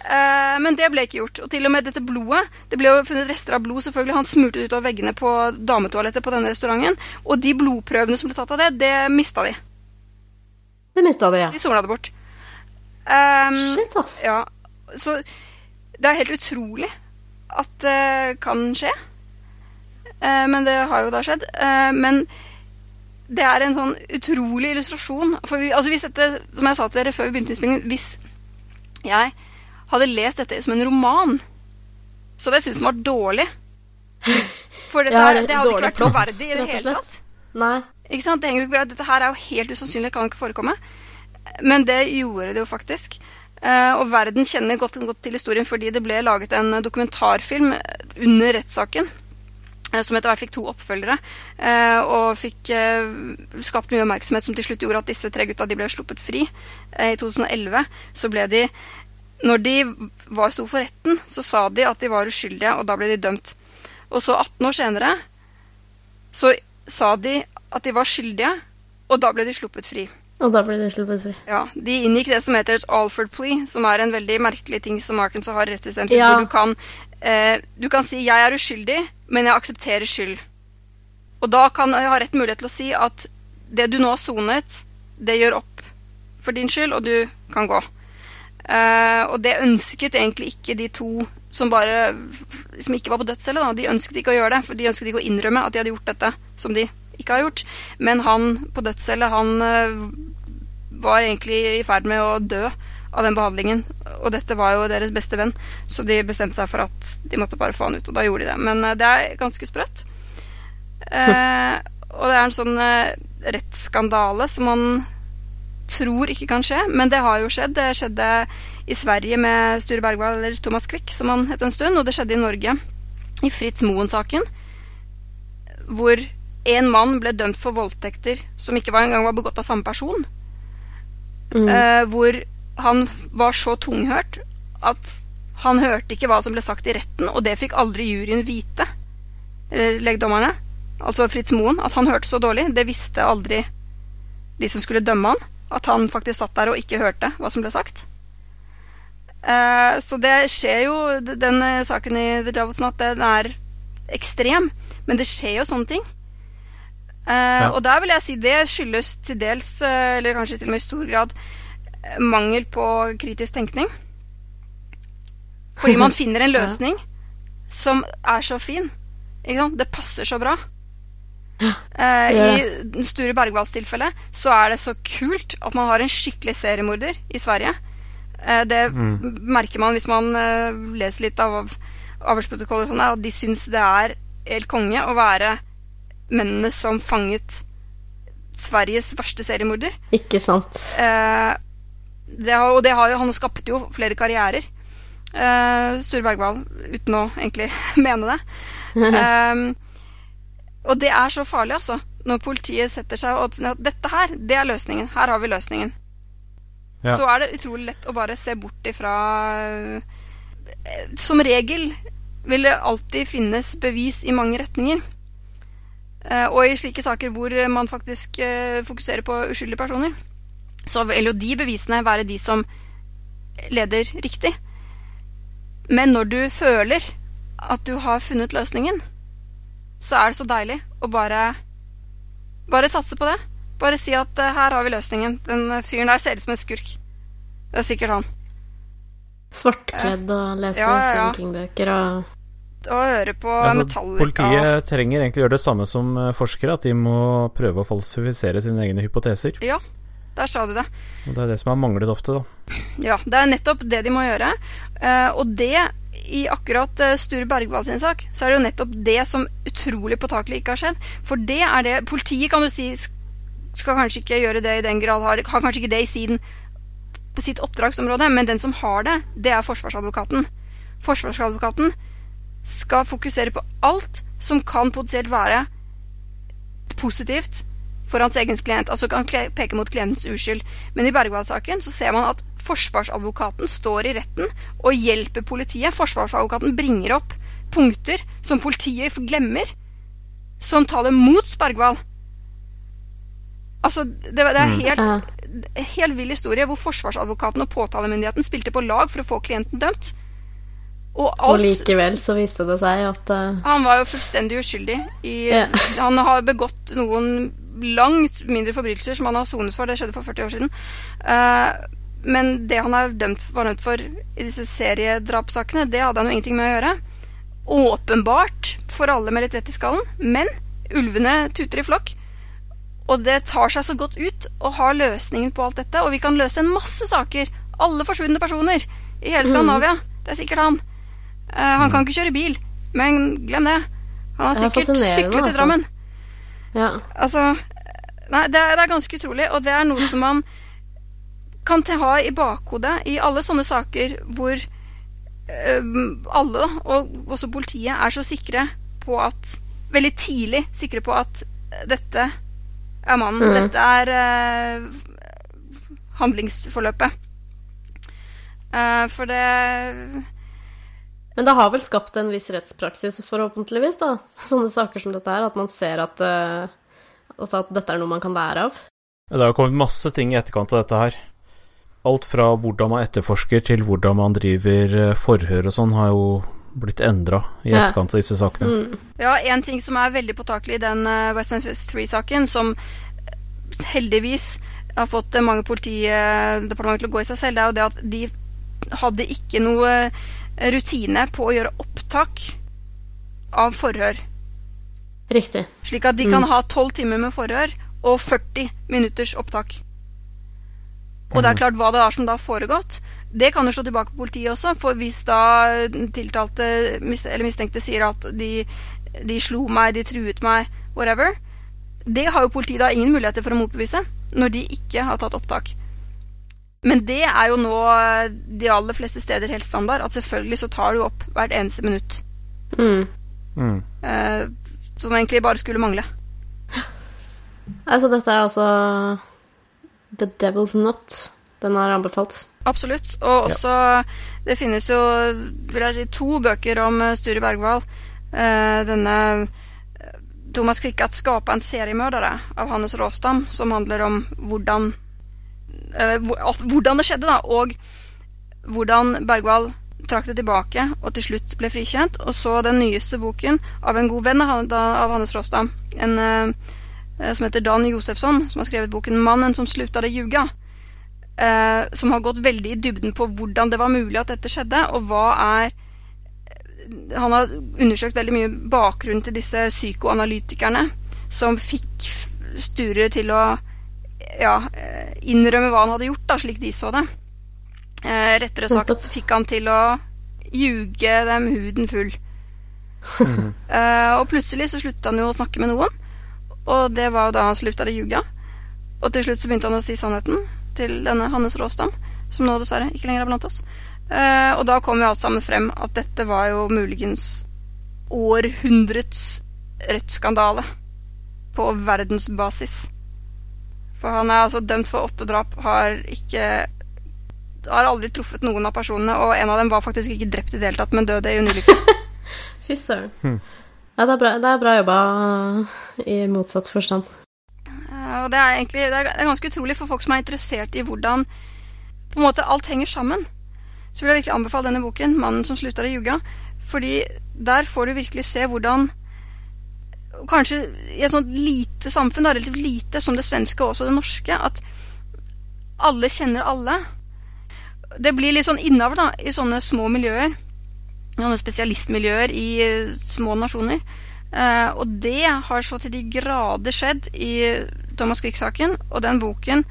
Eh, men det ble ikke gjort. Og til og med dette blodet Det ble jo funnet rester av blod. selvfølgelig Han smurte det utover veggene på dametoalettet på denne restauranten. Og de blodprøvene som ble tatt av det, det mista de. Det mista de, ja. De somla det bort. Um, Shit, ass. ja, så det er helt utrolig at det kan skje. Uh, men det har jo da skjedd. Uh, men det er en sånn utrolig illustrasjon. For vi, altså hvis dette, som jeg sa til dere før vi begynte innspillingen, hvis jeg hadde lest dette som en roman, så hadde jeg syntes den var dårlig. For dette, Ja, det hadde ikke vært troverdig i det hele tatt. Nei. Ikke sant? Det henger jo ikke bra. Dette her er jo helt usannsynlig, kan ikke forekomme. Men det gjorde det jo faktisk. Eh, og verden kjenner godt, godt til historien fordi det ble laget en dokumentarfilm under rettssaken. Eh, Som etter hvert fikk to oppfølgere. eh, Og fikk eh, skapt mye oppmerksomhet som til slutt gjorde at disse tre gutta ble sluppet fri. I 2011 så ble de Når de var sto for retten, så sa de at de var uskyldige, og da ble de dømt. Og så 18 år senere så sa de at de var skyldige, og da ble de sluppet fri. Og da ble det sluppet fri. Ja, De inngikk det som heter et Alford plea, som er en veldig merkelig ting som Arkansas har rettssystemet sitt, Ja. hvor du kan, eh, du kan si 'jeg er uskyldig, men jeg aksepterer skyld'. Og da kan jeg ha rett mulighet til å si at det du nå har sonet, det gjør opp for din skyld, og du kan gå. Eh, og det ønsket egentlig ikke de to som bare som ikke var på dødscelle. De ønsket ikke å gjøre det, for de ønsket ikke å innrømme at de hadde gjort dette som de ikke har gjort. Men han på dødscelle, han eh, var egentlig i ferd med å dø av den behandlingen. Og dette var jo deres beste venn, så de bestemte seg for at de måtte bare få han ut. Og da gjorde de det. Men eh, det er ganske sprøtt. [LAUGHS] Eh, og det er en sånn eh, rettsskandale som man tror ikke kan skje, men det har jo skjedd. Det skjedde i Sverige med Sture Bergwall, eller Thomas Quick, som han het en stund, og det skjedde i Norge i Fritz Moen-saken, hvor en mann ble dømt for voldtekter som ikke var engang var begått av samme person. Mm. Eh, hvor han var så tunghørt at han hørte ikke hva som ble sagt i retten, og det fikk aldri juryen vite. Eller legdommerne. Altså Fritz Moen. At han hørte så dårlig, det visste aldri de som skulle dømme han. At han faktisk satt der og ikke hørte hva som ble sagt. Eh, så det skjer jo Den eh, saken i The Devil's at den er ekstrem. Men det skjer jo sånne ting. Eh, Og der vil jeg si det skyldes til dels, eh, eller kanskje til og med i stor grad, eh, mangel på kritisk tenkning. Fordi man [LAUGHS] finner en løsning som er så fin. Det passer så bra. I Sture Bergvalls tilfelle så er det så kult at man har en skikkelig seriemorder i Sverige. Det merker man hvis man leser litt av avhørsprotokollet, sånn at de syns det er helt konge å være mennene som fanget Sveriges verste seriemorder. Ikke sant. Eh, det har, og det har jo, han skapte jo flere karrierer. Eh, Sture Bergwall, uten å egentlig [LAUGHS] mene det. [LAUGHS] Eh, og det er så farlig, altså. Når politiet setter seg og at dette her, det er løsningen. Her har vi løsningen. Ja. Så er det utrolig lett å bare se bort ifra eh, Som regel vil det alltid finnes bevis i mange retninger. Eh, og i slike saker hvor man faktisk eh, fokuserer på uskyldige personer, så vil jo de bevisene være de som leder riktig. Men når du føler at du har funnet løsningen, så er det så deilig å bare Bare satse på det. Bare si at eh, her har vi løsningen. Den fyren der ser ut som en skurk. Det er sikkert han. Svartkledd og leser Ja, ja, ja. Stephen King-bøker og Og høre på Altså, Metallica. politiet trenger egentlig gjøre det samme som eh, forskere, at de må prøve å falsifisere sine egne hypoteser. Ja, der sa du det. Og Det er det som har manglet ofte, da. Ja, det er nettopp det de må gjøre. Eh, og det, i akkurat eh, Sture Bergwall sin sak, så er det jo nettopp det som utrolig påtakelig ikke har skjedd. For det er det Politiet kan du si skal kanskje ikke gjøre det i den grad, har, har kanskje ikke det i siden på sitt oppdragsområde, men den som har det, det er forsvarsadvokaten. Forsvarsadvokaten skal fokusere på alt som kan potensielt være positivt for hans egen klient. Altså kan peke mot klientens uskyld. Men i Bergwall-saken så ser man at forsvarsadvokaten står i retten og hjelper politiet. Forsvarsadvokaten bringer opp punkter som politiet glemmer, som taler mot Bergwall. Altså, det, det er helt, Ja. helt vill historie hvor forsvarsadvokaten og påtalemyndigheten spilte på lag for å få klienten dømt. Og Og likevel så viste det seg at uh, han var jo fullstendig uskyldig. I, yeah. [LAUGHS] Han har begått noen langt mindre forbrytelser som han har sonet for. Det skjedde for 40 år siden. Uh, men det han er dømt, var dømt for i disse seriedrapssakene, det hadde han jo ingenting med å gjøre. Åpenbart for alle med litt vett i skallen, men ulvene tuter i flokk. Og det tar seg så godt ut å ha løsningen på alt dette. Og vi kan løse en masse saker. Alle forsvunne personer i hele Skandinavia. Det er sikkert han. Eh, han kan ikke kjøre bil, men glem det. Han har er sikkert syklet til. Drammen. Ja. Altså Nei, det er, det er ganske utrolig, og det er noe som man kan ha i bakhodet i alle sånne saker hvor øhm, alle, og også politiet, er så sikre på at Veldig tidlig sikre på at dette er mannen. Mm. Dette er øh, handlingsforløpet. Uh, for det Men det har vel skapt en viss rettspraksis, forhåpentligvis, da. [LAUGHS] Sånne saker som dette her, at man ser at, eh, altså at dette er noe man kan lære av. Det har kommet masse ting i etterkant av dette her. Alt fra hvordan man etterforsker til hvordan man driver eh, forhør og sånn, har jo blitt endra i etterkant av disse sakene. Mm. Ja, en ting som er veldig påtakelig i den uh, West Memphis 3-saken, som eh, heldigvis har fått eh, mange politidepartementer til å gå i seg selv, det er jo det at de hadde ikke noe eh, rutine på å gjøre opptak av forhør. Riktig. Slik at de kan ha 12 timer med forhør og 40 minutters opptak. Og det er klart hva det er som da har foregått. Det kan jo slå tilbake på politiet også, for hvis da tiltalte eller mistenkte sier at de, de slo meg, de truet meg, whatever, det har jo politiet da ingen muligheter for å motbevise når de ikke har tatt opptak. Men det er jo nå eh, de aller fleste steder helt standard, at selvfølgelig så tar du opp hvert eneste minutt. Mm. Mm. Eh, som egentlig bare skulle mangle. Altså, dette er altså The Devil's Knot. Den er anbefalt. Absolutt. Og også Det finnes jo vil jeg si, to bøker om eh, Sture Bergwall. Eh, denne eh, Thomas Quick at 'Skapa en seriemørdere av Hannes Råstam, som handler om hvordan hvordan det skjedde, da, og hvordan Bergwall trakk det tilbake og til slutt ble frikjent. Og så den nyeste boken av en god venn av Hannes Råstad, en eh, eh, som heter Dan Josefsson, som har skrevet boken 'Mannen som slutade ljuga' eh, som har gått veldig i dybden på hvordan det var mulig at dette skjedde, og hva er Han har undersøkt veldig mye bakgrunn til disse psykoanalytikerne som fikk Sture til å ja, eh, innrømme hva han hadde gjort, da, slik de så det. Eh, rettere sagt fikk han til å ljuge dem huden full. Eh, og plutselig så sluttet han jo å snakke med noen, og det var jo da han slutta å ljuge. Og til slutt så begynte han å si sannheten til denne Hannes Råstam, som nå dessverre ikke lenger er blant oss. Eh, og da kom jo alt sammen frem at dette var jo muligens århundrets rettsskandale på verdensbasis. For han er altså dømt for åtte drap, har ikke har aldri truffet noen av personene, og en av dem var faktisk ikke drept i det hele tatt, men døde i en ulykke. [LAUGHS] Fy søren. Ja, det er, bra, det er bra jobba i motsatt forstand. Eh, Og det er egentlig det er, det er ganske utrolig for folk som er interessert i hvordan på en måte alt henger sammen. Så vil jeg virkelig anbefale denne boken, 'Mannen som slutta å ljuge'. Fordi der får du virkelig se hvordan Kanskje i et sånt lite samfunn, relativt lite, som det svenske og også det norske, at alle kjenner alle. Det blir litt sånn innavl da, i sånne små miljøer. Sånne spesialistmiljøer i eh, små nasjoner. Eh, og det har så til de grader skjedd i Thomas Quick-saken. Og den boken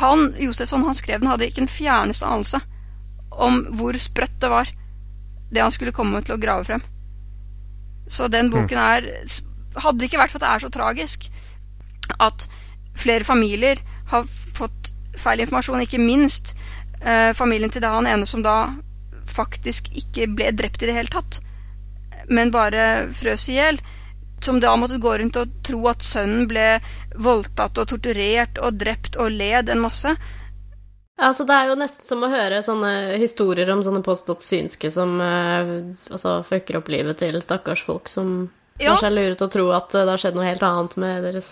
han, Josefsson, han skrev den, hadde ikke en fjerneste anelse om hvor sprøtt det var, det han skulle komme til å grave frem. Så den boken er Hadde det ikke vært for at det er så tragisk at flere familier har fått feil informasjon, ikke minst eh, familien til det han ene som da faktisk ikke ble drept i det hele tatt, men bare frøs i hjel, som da måtte gå rundt og tro at sønnen ble voldtatt og torturert og drept og led en masse. Altså, det er jo nesten som å høre sånne historier om sånne påstått synske som eh, altså, fucker opp livet til stakkars folk som Ja. kanskje er lure til å tro at det har skjedd noe helt annet med deres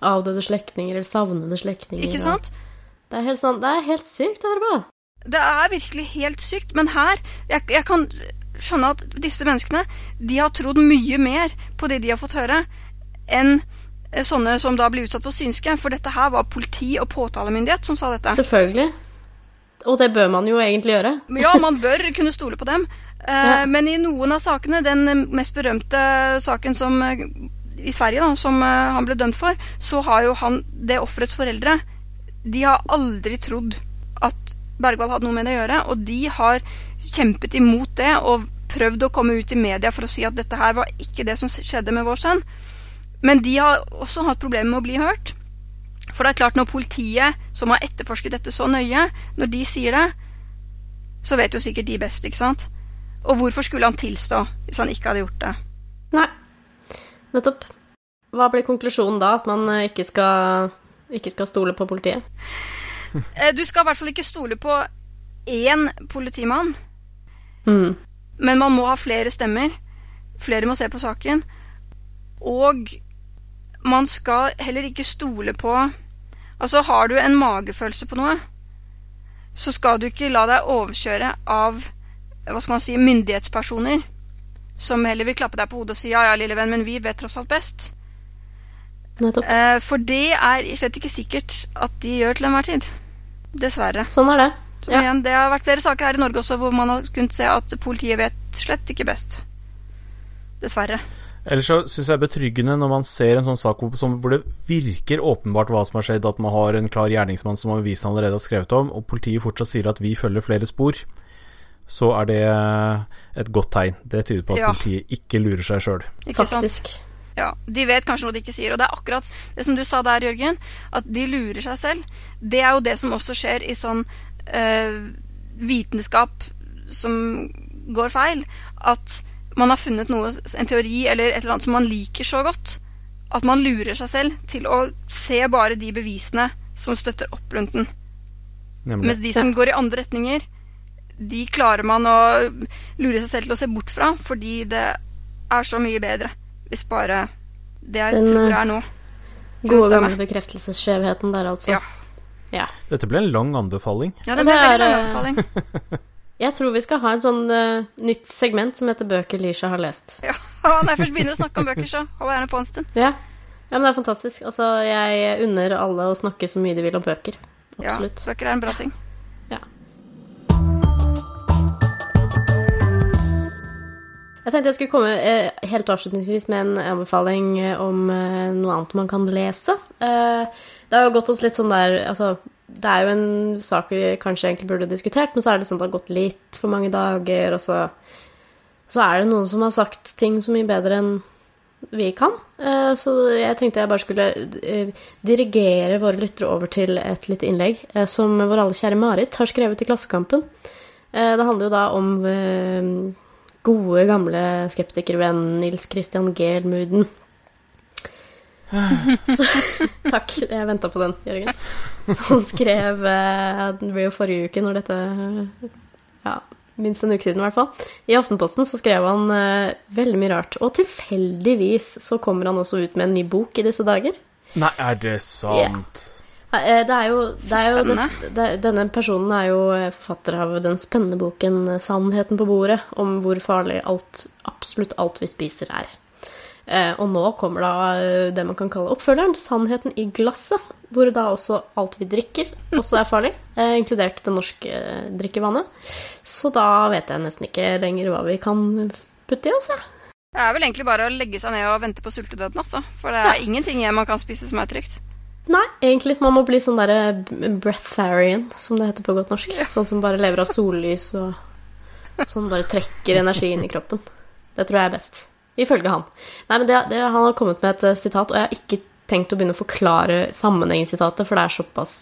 avdøde slektninger eller savnede slektninger. Ikke sant? Det er helt, sånn, det er helt sykt, det her bare. Det er virkelig helt sykt, men her jeg, jeg kan skjønne at disse menneskene de har trodd mye mer på det de har fått høre, enn sånne som da blir utsatt for synske. For dette her var politi og påtalemyndighet som sa dette. Selvfølgelig. Og det bør man jo egentlig gjøre. Ja, man bør kunne stole på dem. Eh, Ja. Men i noen av sakene, den eh, mest berømte saken som eh, i Sverige, da, som eh, han ble dømt for, så har jo han, det offerets foreldre, de har aldri trodd at Bergwall hadde noe med det å gjøre, og de har kjempet imot det og prøvd å komme ut i media for å si at dette her var ikke det som skjedde med vår sønn. Men de har også hatt problemer med å bli hørt. For det er klart, når politiet, som har etterforsket dette så nøye, når de sier det, så vet jo sikkert de best, ikke sant? Og hvorfor skulle han tilstå hvis han ikke hadde gjort det? Nei, nettopp. Hva blir konklusjonen da? At man eh, ikke skal, ikke skal stole på politiet? [LAUGHS] Eh, Du skal i hvert fall ikke stole på én politimann, Mm. men man må ha flere stemmer. Flere må se på saken. Og man skal heller ikke stole på Altså, har du en magefølelse på noe, så skal du ikke la deg overkjøre av hva skal man si, myndighetspersoner som heller vil klappe deg på hodet og si ja, ja, lille venn, men vi vet tross alt best. Nettopp. Eh, for det er slett ikke sikkert at de gjør til enhver tid. Dessverre. Sånn er det. Som Ja. igjen, det har vært flere saker her i Norge også hvor man har kunnet se at politiet vet slett ikke best. Dessverre. Ellers så syns jeg det er betryggende når man ser en sånn sak hvor, som, hvor det virker åpenbart hva som har skjedd, at man har en klar gjerningsmann som avisen allerede har skrevet om, og politiet fortsatt sier at vi følger flere spor, så er det et godt tegn. Det tyder på at Ja. politiet ikke lurer seg sjøl. Faktisk. Ja, De vet kanskje noe de ikke sier. Og det er akkurat det som du sa der, Jørgen, at de lurer seg selv. Det er jo det som også skjer i sånn eh, vitenskap som går feil. At man har funnet noe, en teori eller et eller annet som man liker så godt. At man lurer seg selv til å se bare de bevisene som støtter opp rundt den. Nemlig. Mens de som går i andre retninger, de klarer man å lure seg selv til å se bort fra, fordi det er så mye bedre hvis bare det jeg Den, tror jeg er nå. Gode, stemmer. gamle bekreftelsesskjevheten der, altså. Ja. Ja. Dette ble en lang anbefaling. Ja, det ble en veldig lang eh, anbefaling. [LAUGHS] Jeg tror vi skal ha et sånn uh, nytt segment som heter Bøker Lisha har lest. [LAUGHS] Ja, [LAUGHS] når jeg først begynner å snakke om bøker, så holder jeg gjerne på en stund. Ja. ja, men det er fantastisk. Altså, jeg unner alle å snakke så mye de vil om bøker. Ja, bøker er en bra ting. Ja. Jeg tenkte jeg skulle komme eh, helt avslutningsvis med en anbefaling eh, om eh, noe annet man kan lese. Eh, det har jo gått oss litt sånn der Altså, det er jo en sak vi kanskje egentlig burde diskutert, men så er det sånn at det har gått litt for mange dager, og så, så er det noen som har sagt ting så mye bedre enn vi kan. Eh, så jeg tenkte jeg bare skulle eh, dirigere våre lyttere over til et lite innlegg eh, som vår alle kjære Marit har skrevet i Klassekampen. Det handler jo da om gode, gamle skeptikervenn Nils Christian Gelmuden. [LAUGHS] Så, takk, jeg venta på den, Jørgen. Som skrev Den Det ble jo forrige uke, når dette Ja, minst en uke siden, i hvert fall. I Aftenposten så skrev han uh, veldig mye rart. Og tilfeldigvis så kommer han også ut med en ny bok i disse dager. Nei, er det sant? Yeah. Det er jo, det er jo det, det, Denne personen er jo eh, forfatter av den spennende boken eh, 'Sannheten på bordet', om hvor farlig alt, absolutt alt vi spiser, er. Eh, Og nå kommer da eh, det man kan kalle oppfølgeren 'Sannheten i glasset', hvor da også alt vi drikker, også er farlig, eh, inkludert det norske drikkevannet. Så da vet jeg nesten ikke lenger hva vi kan putte i oss, jeg. Det er vel egentlig bare å legge seg ned og vente på sultedøden, altså. For det er ingenting igjen man kan spise som er trygt. Nei, egentlig. Man må bli sånn derre breatharian, som det heter på godt norsk. Sånn som bare lever av sollys og sånn bare trekker [LAUGHS] energi inn i kroppen. Det tror jeg er best. Ifølge han. Nei, men det, det, Han har kommet med et eh, sitat, og jeg har ikke tenkt å begynne å forklare sammenhengen i sitatet, for det er såpass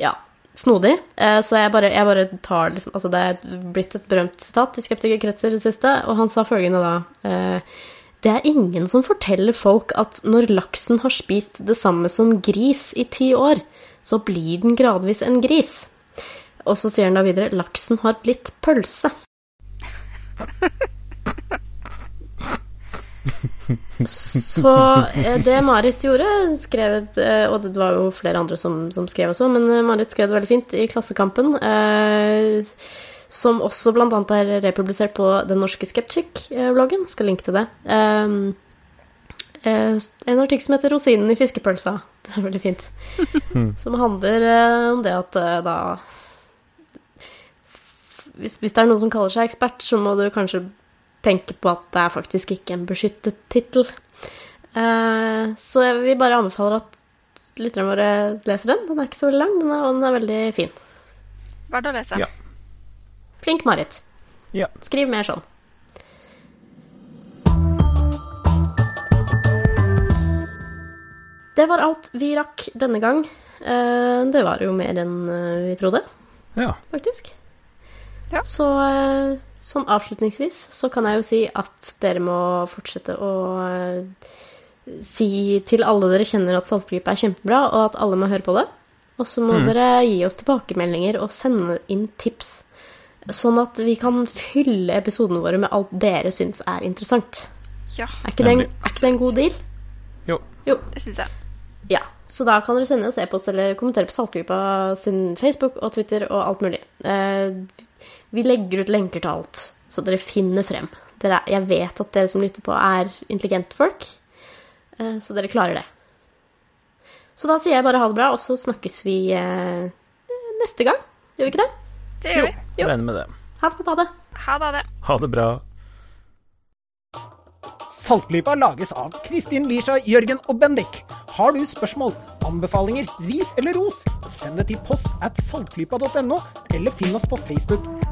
ja, snodig. Eh, Så jeg bare, jeg bare tar liksom Altså, det er blitt et berømt sitat i skeptikerkretser i det siste, og han sa følgende da eh, det er ingen som forteller folk at når laksen har spist det samme som gris i ti år, så blir den gradvis en gris. Og så sier han da videre laksen har blitt pølse. [LAUGHS] Så eh, det Marit gjorde, skrevet et, Og det var jo flere andre som, som skrev også, men eh, Marit skrev det veldig fint i Klassekampen. Eh, som også annet er republisert på Den norske skeptic-bloggen. Skal linke til det. Um, eh, en artikkel som heter 'Rosinen i fiskepølsa'. Det er veldig fint. [LAUGHS] Som handler eh, om det at eh, da hvis, hvis det er noen som kaller seg ekspert, så må du kanskje tenke på at det er faktisk ikke en beskyttet tittel. Eh, så vi bare anbefaler at lytterne våre leser den. Den er ikke så veldig lang, den er, og den er veldig fin. Verdt å lese. Ja. Flink Marit. Ja. Skriv mer sånn. Det var alt vi rakk denne gang. Eh, Det var jo mer enn eh, vi trodde, ja. faktisk. Ja. Så sånn avslutningsvis så kan jeg jo si at dere må fortsette å eh, si til alle dere kjenner at Saltklypa er kjempebra, og at alle må høre på det. Og så må Mm. dere gi oss tilbakemeldinger og sende inn tips, sånn at vi kan fylle episodene våre med alt dere syns er interessant. Ja, Er ikke, det en, er ikke det en god deal? Jo. Jo. det syns jeg. Ja, så da kan dere sende oss e-post eller kommentere på Saltklypa sin Facebook og Twitter og alt mulig. Eh, vi legger ut lenker til alt, så dere finner frem. Dere, jeg vet at dere som lytter på, er intelligente folk, eh, så dere klarer det. Så da sier jeg bare ha det bra, og så snakkes vi eh, neste gang. Gjør vi ikke det? Det gjør vi. Jo. Regner med det. Ha det på badet. Ha det. ha det. Ha det bra. Saltklypa lages av Kristin Lisha, Jørgen og Bendik. Har du spørsmål, anbefalinger, ris eller ros, send det til post at saltklypa.no, eller finn oss på Facebook.